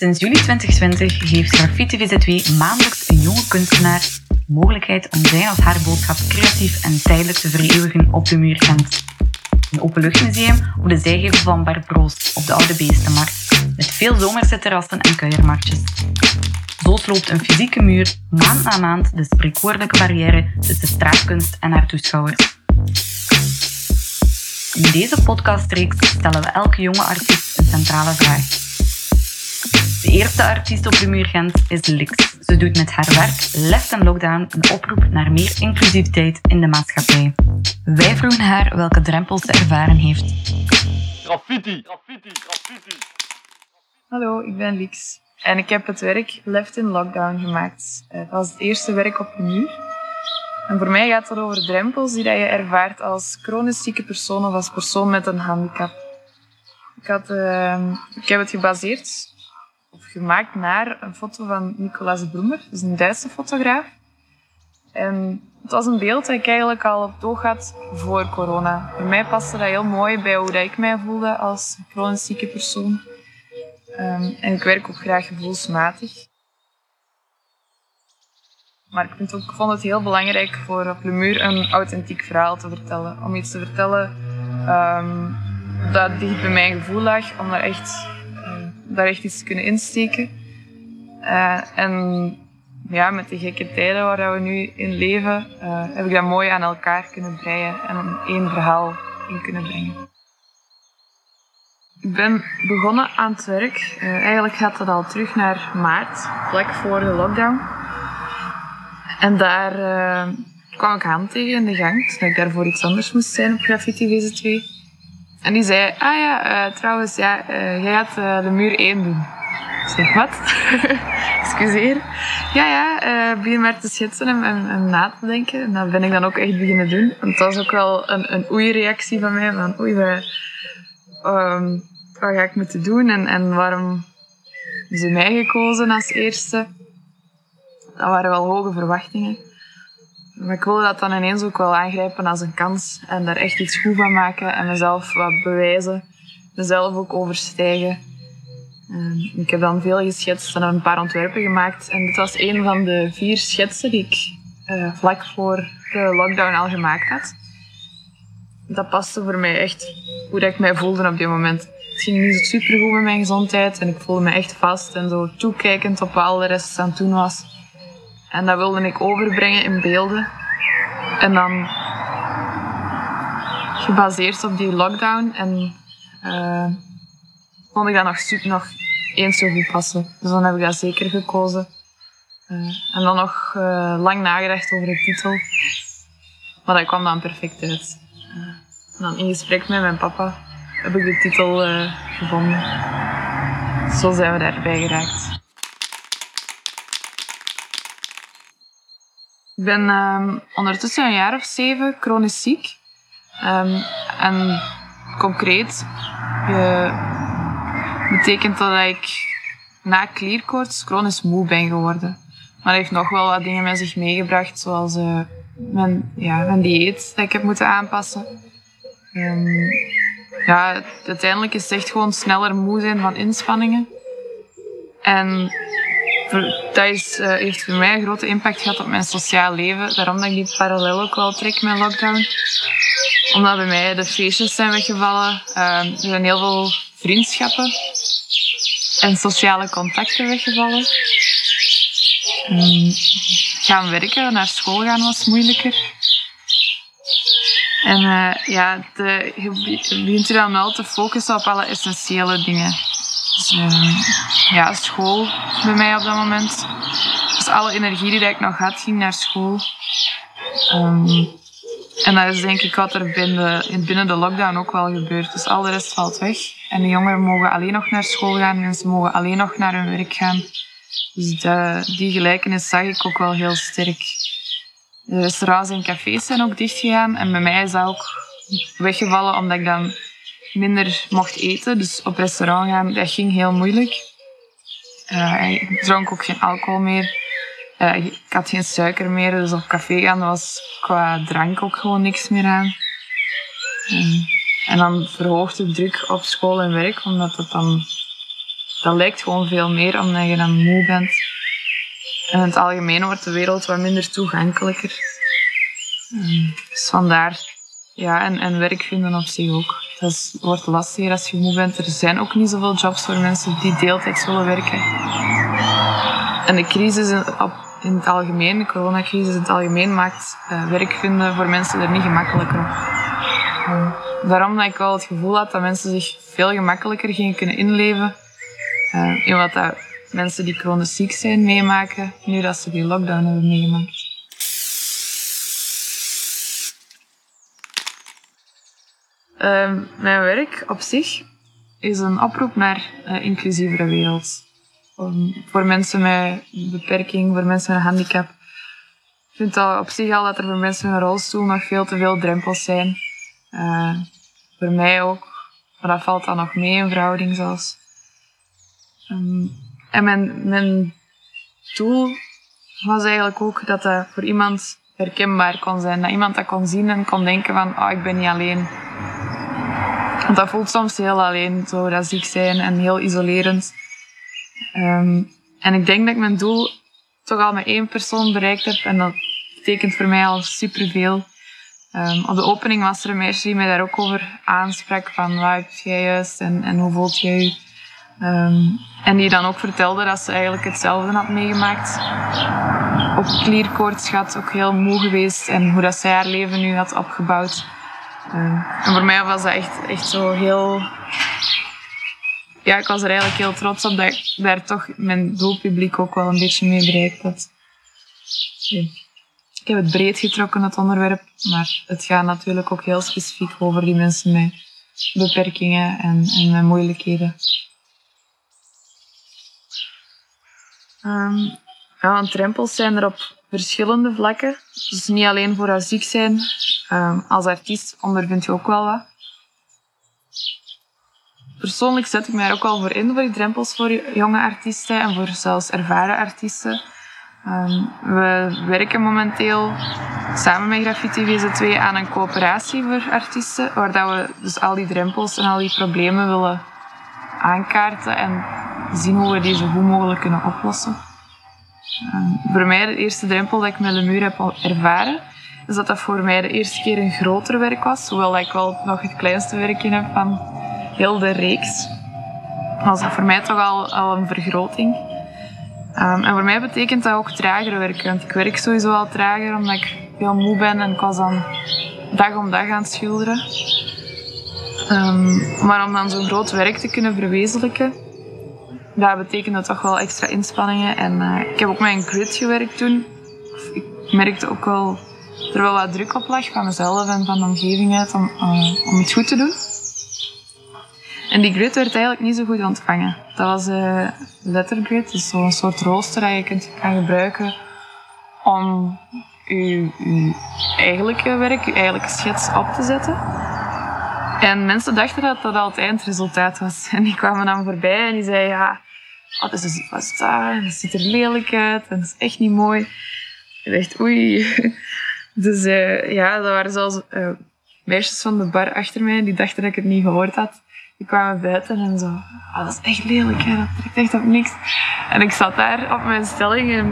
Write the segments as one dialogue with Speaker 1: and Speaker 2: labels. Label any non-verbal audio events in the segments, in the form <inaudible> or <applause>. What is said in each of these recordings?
Speaker 1: Sinds juli 2020 geeft Graffiti VZW maandelijks een jonge kunstenaar de mogelijkheid om zijn of haar boodschap creatief en tijdelijk te vereeuwigen op de muur Gent. Een openluchtmuseum op de zijgevel van Bart Broos op de Oude Beestenmarkt, met veel zomerse terrassen en kuiermarktjes. Zo sloopt een fysieke muur maand na maand de spreekwoordelijke barrière tussen straatkunst en haar toeschouwers. In deze podcastreeks stellen we elke jonge artiest een centrale vraag. De eerste artiest op de muur Gent is Lix. Ze doet met haar werk Left and Lockdown een oproep naar meer inclusiviteit in de maatschappij. Wij vroegen haar welke drempels ze ervaren heeft.
Speaker 2: Graffiti, graffiti, graffiti.
Speaker 3: Hallo, ik ben Lix. En ik heb het werk Left in Lockdown gemaakt. Eh, Dat was het eerste werk op de muur. En voor mij gaat het over drempels die dat je ervaart als chronisch zieke persoon of als persoon met een handicap. Ik, had, eh, ik heb het gebaseerd gemaakt naar een foto van Nicolaas Broemer, dat is een Duitse fotograaf. En het was een beeld dat ik eigenlijk al op oog had voor corona. Voor mij paste dat heel mooi bij hoe dat ik mij voelde als chronisch zieke persoon. Ehm, en ik werk ook graag gevoelsmatig. Maar ik, vind ook, vond het heel belangrijk voor op de muur een authentiek verhaal te vertellen. Om iets te vertellen ehm, dat dicht bij mijn gevoel lag, om daar echt, daar echt iets kunnen insteken. Eh, en ja, met de gekke tijden waar we nu in leven, eh, heb ik dat mooi aan elkaar kunnen breien en één verhaal in kunnen brengen. Ik ben begonnen aan het werk. Eh, eigenlijk gaat dat al terug naar maart, vlak voor de lockdown. En daar kwam ik Han tegen in de gang, dat ik daarvoor iets anders moest zijn op Graffiti VZ2. En die zei, ah ja, eh, trouwens, ja, eh, jij gaat eh, de muur 1 doen. Ik zeg, wat? <laughs> Excuseer. Ja, ja, begin maar te schetsen en, en, na te denken. En dat ben ik dan ook echt beginnen doen. Want dat was ook wel een, een oei-reactie van mij. Van, oei, wat, ehm, ga ik moeten doen en, en waarom hebben ze mij gekozen als eerste? Dat waren wel hoge verwachtingen. Maar ik wilde dat dan ineens ook wel aangrijpen als een kans en daar echt iets goed van maken en mezelf wat bewijzen. Mezelf ook overstijgen. Ehm, ik heb dan veel geschetst en een paar ontwerpen gemaakt. En dit was een van de vier schetsen die ik eh, vlak voor de lockdown al gemaakt had. Dat paste voor mij echt hoe ik mij voelde op dit moment. Het ging niet super goed met mijn gezondheid en ik voelde me echt vast en zo toekijkend op wat al de rest aan het doen was. En dat wilde ik overbrengen in beelden. En dan gebaseerd op die lockdown en eh, vond ik dat nog, su- nog eens zo goed passen. Dus dan heb ik dat zeker gekozen. Eh, en dan nog eh, lang nagedacht over de titel. Maar dat kwam dan perfect uit. En dan in gesprek met mijn papa heb ik de titel gevonden. Zo zijn we daarbij geraakt. Ik ben ehm, ondertussen een jaar of zeven chronisch ziek. Ehm, en concreet eh, betekent dat ik na klierkoorts chronisch moe ben geworden. Maar dat heeft nog wel wat dingen met zich meegebracht, zoals eh, mijn, ja, mijn dieet dat ik heb moeten aanpassen. Ehm, ja, uiteindelijk is het echt gewoon sneller moe zijn van inspanningen. En dat eh, heeft voor mij een grote impact gehad op mijn sociaal leven. Daarom dat ik die parallel ook wel trek met lockdown. Omdat bij mij de feestjes zijn weggevallen. Ehm, er zijn heel veel vriendschappen en sociale contacten weggevallen. Ehm, gaan werken, naar school gaan was moeilijker. En eh, ja, de, je begint je dan wel te focussen op alle essentiële dingen. Dus, ehm, ja, school bij mij op dat moment. Dus alle energie die ik nog had, ging naar school. Ehm, en dat is denk ik wat er binnen, in- binnen de lockdown ook wel gebeurt. Dus al de rest valt weg. En de jongeren mogen alleen nog naar school gaan. Mensen mogen alleen nog naar hun werk gaan. Dus die gelijkenis zag ik ook wel heel sterk. De restaurants en cafés zijn ook dichtgegaan. En bij mij is dat ook weggevallen omdat ik dan minder mocht eten. Dus op restaurant gaan, dat ging heel moeilijk. Eh, ik dronk ook geen alcohol meer. Eh, ik had geen suiker meer, dus op café gaan was qua drank ook gewoon niks meer aan. Eh, en dan verhoogde de druk op school en werk, omdat het dan dat lijkt gewoon veel meer omdat je dan moe bent. En in het algemeen wordt de wereld wat minder toegankelijker. Dus vandaar, ja, en, en werk vinden op zich ook. Dat wordt lastiger als je moe bent. Er zijn ook niet zoveel jobs voor mensen die deeltijds willen werken. En de crisis in het algemeen, de coronacrisis in het algemeen, maakt eh, werk vinden voor mensen er niet gemakkelijker op. Eh, daarom dat ik wel het gevoel had dat mensen zich veel gemakkelijker gingen kunnen inleven eh, in wat dat mensen die chronisch ziek zijn meemaken, nu dat ze die lockdown hebben meegemaakt. Ehm, mijn werk op zich is een oproep naar een inclusievere wereld. Voor mensen met beperking, voor mensen met een handicap. Ik vind al op zich al dat er voor mensen met een rolstoel nog veel te veel drempels zijn. Eh, voor mij ook. Maar dat valt dan nog mee in verhouding zelfs. Ehm, en mijn, mijn doel was eigenlijk ook dat dat voor iemand herkenbaar kon zijn. Dat iemand dat kon zien en kon denken van, oh, ik ben niet alleen. Want <laughs> dat voelt soms heel alleen, zo dat ziek zijn en heel isolerend. Ehm, en ik denk dat ik mijn doel toch al met één persoon bereikt heb. En dat betekent voor mij al superveel. Ehm, op de opening was er een meisje die mij daar ook over aansprak. Van wat heb jij juist en, en hoe voelt jij je? Ehm, en die dan ook vertelde dat ze eigenlijk hetzelfde had meegemaakt. Ook klierkoorts gehad, ook heel moe geweest. En hoe dat zij haar leven nu had opgebouwd. Ehm, en voor mij was dat echt, echt zo heel ja, ik was er eigenlijk heel trots op dat ik daar toch mijn doelpubliek ook wel een beetje mee bereikt had. Ik heb het breed getrokken, het onderwerp, maar het gaat natuurlijk ook heel specifiek over die mensen met beperkingen en, en met moeilijkheden. Ehm, ja, want drempels zijn er op verschillende vlakken. Dus niet alleen voor dat ziek zijn. Ehm, als artiest ondervind je ook wel wat persoonlijk zet ik mij ook wel voor in, voor die drempels voor jonge artiesten en voor zelfs ervaren artiesten. Ehm, we werken momenteel samen met Graffiti VZ2 aan een coöperatie voor artiesten, waar dat we dus al die drempels en al die problemen willen aankaarten en zien hoe we die zo goed mogelijk kunnen oplossen. Ehm, voor mij de eerste drempel dat ik met Lemur heb ervaren, is dat dat voor mij de eerste keer een groter werk was, hoewel ik wel nog het kleinste werkje heb van heel de reeks. Was dat voor mij toch al, al een vergroting. Ehm, en voor mij betekent dat ook trager werken. Want ik werk sowieso al trager omdat ik heel moe ben en ik was dan dag om dag aan het schilderen. Ehm, maar om dan zo'n groot werk te kunnen verwezenlijken, dat betekende toch wel extra inspanningen. En eh, ik heb ook een grid gewerkt toen. Ik merkte ook wel dat er wel wat druk op lag van mezelf en van de omgeving uit om, eh, om het goed te doen. En die grid werd eigenlijk niet zo goed ontvangen. Dat was eh lettergrid, dus zo'n soort rooster dat je kunt gaan gebruiken om je, je eigenlijke werk, je eigenlijke schets op te zetten. En mensen dachten dat dat al het eindresultaat was. <laughs> En die kwamen dan voorbij en die zeiden, ja, oh, dat is wat daar, en dat ziet er lelijk uit en dat is echt niet mooi. Ik dacht, oei. <laughs> Dus eh, ja, dat waren zelfs eh, meisjes van de bar achter mij die dachten dat ik het niet gehoord had. Die kwamen buiten en zo, ah, dat is echt lelijk, hè? dat trekt echt op niks. En ik zat daar op mijn stelling en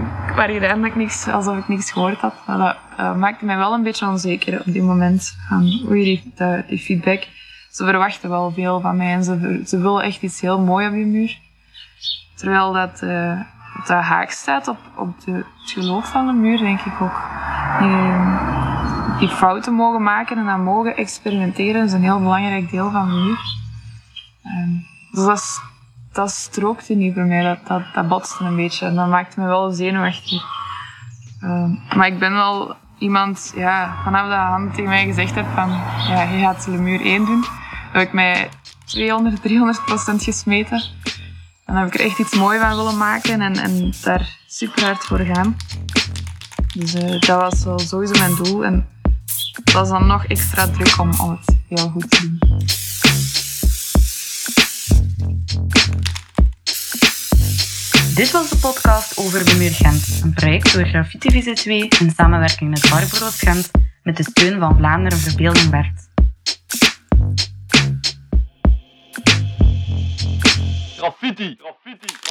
Speaker 3: ik dat ik niks, alsof ik niks gehoord had. Dat maakte mij wel een beetje onzeker op die moment. Van, oei, die, feedback. Ze verwachten wel veel van mij en ze, ze willen echt iets heel mooi op die muur. Terwijl dat, eh, dat haak staat op, op de, het geloof van de muur, denk ik ook. Die, fouten mogen maken en dan mogen experimenteren is een heel belangrijk deel van de muur. Ehm, dus dat, dat strookte niet bij mij, dat, dat, dat botste een beetje. En dat maakte me wel zenuwachtig. Ehm, maar ik ben wel iemand, ja, vanaf dat Han tegen mij gezegd heeft van, ja, je gaat Lemur 1 doen, heb ik mij 200, 300 procent gesmeten. Dan heb ik er echt iets moois van willen maken en, en daar super hard voor gaan. Dus eh, dat was wel sowieso mijn doel. En het was dan nog extra druk om, om het heel goed te doen.
Speaker 1: Dit was de podcast over de Muur Gent, een project door Graffiti VZ2 in samenwerking met Barbaro Gent met de steun van Vlaanderen Verbeelding Bert.
Speaker 2: Graffiti. Graffiti.